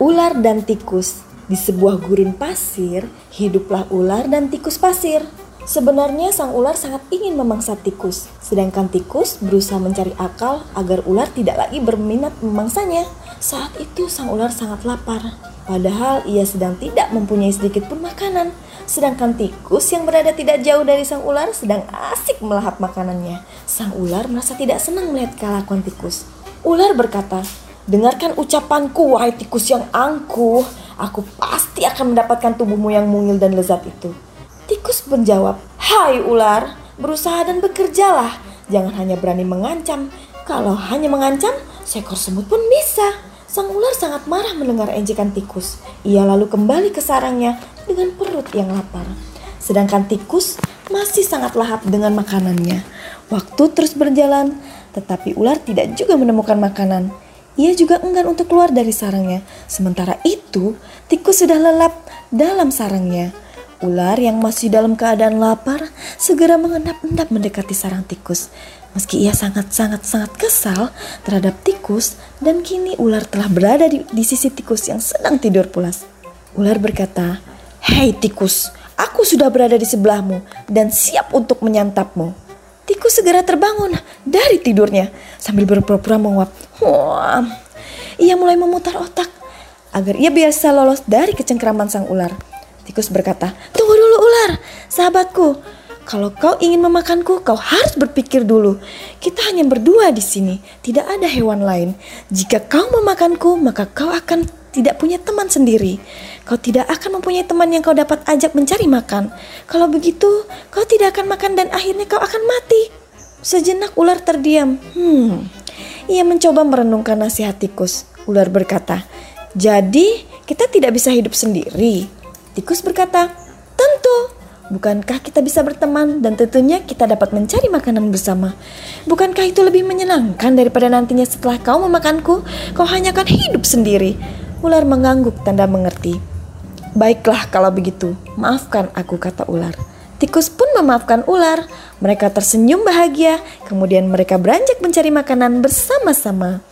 ular dan tikus. Di sebuah gurun pasir, hiduplah ular dan tikus pasir. Sebenarnya sang ular sangat ingin memangsa tikus, sedangkan tikus berusaha mencari akal agar ular tidak lagi berminat memangsanya. Saat itu sang ular sangat lapar, padahal ia sedang tidak mempunyai sedikit pun makanan. Sedangkan tikus yang berada tidak jauh dari sang ular sedang asik melahap makanannya. Sang ular merasa tidak senang melihat kelakuan tikus. Ular berkata, Dengarkan ucapanku, wahai tikus yang angkuh. Aku pasti akan mendapatkan tubuhmu yang mungil dan lezat itu. Tikus menjawab, Hai ular, berusaha dan bekerjalah. Jangan hanya berani mengancam. Kalau hanya mengancam, seekor semut pun bisa. Sang ular sangat marah mendengar ejekan tikus. Ia lalu kembali ke sarangnya dengan perut yang lapar. Sedangkan tikus masih sangat lahap dengan makanannya. Waktu terus berjalan, tetapi ular tidak juga menemukan makanan. Ia juga enggan untuk keluar dari sarangnya. Sementara itu, tikus sudah lelap dalam sarangnya. Ular yang masih dalam keadaan lapar segera mengendap-endap mendekati sarang tikus. Meski ia sangat-sangat-sangat kesal terhadap tikus dan kini ular telah berada di, di sisi tikus yang sedang tidur pulas. Ular berkata, Hei tikus, aku sudah berada di sebelahmu dan siap untuk menyantapmu. Tikus segera terbangun dari tidurnya sambil berpura-pura menguap. Wah, ia mulai memutar otak agar ia biasa lolos dari kecengkraman sang ular. Tikus berkata, tunggu dulu ular, sahabatku. Kalau kau ingin memakanku, kau harus berpikir dulu. Kita hanya berdua di sini, tidak ada hewan lain. Jika kau memakanku, maka kau akan tidak punya teman sendiri. Kau tidak akan mempunyai teman yang kau dapat ajak mencari makan. Kalau begitu, kau tidak akan makan dan akhirnya kau akan mati. Sejenak ular terdiam. Hmm, ia mencoba merenungkan nasihat tikus. Ular berkata, jadi kita tidak bisa hidup sendiri. Tikus berkata. Bukankah kita bisa berteman dan tentunya kita dapat mencari makanan bersama? Bukankah itu lebih menyenangkan daripada nantinya setelah kau memakanku, kau hanya akan hidup sendiri? Ular mengangguk tanda mengerti. Baiklah kalau begitu, maafkan aku kata ular. Tikus pun memaafkan ular. Mereka tersenyum bahagia, kemudian mereka beranjak mencari makanan bersama-sama.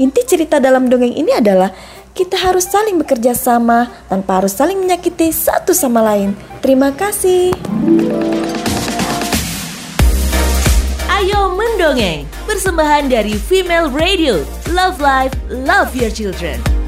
Inti cerita dalam dongeng ini adalah kita harus saling bekerja sama tanpa harus saling menyakiti satu sama lain. Terima kasih. Ayo mendongeng, persembahan dari Female Radio. Love Life, Love Your Children.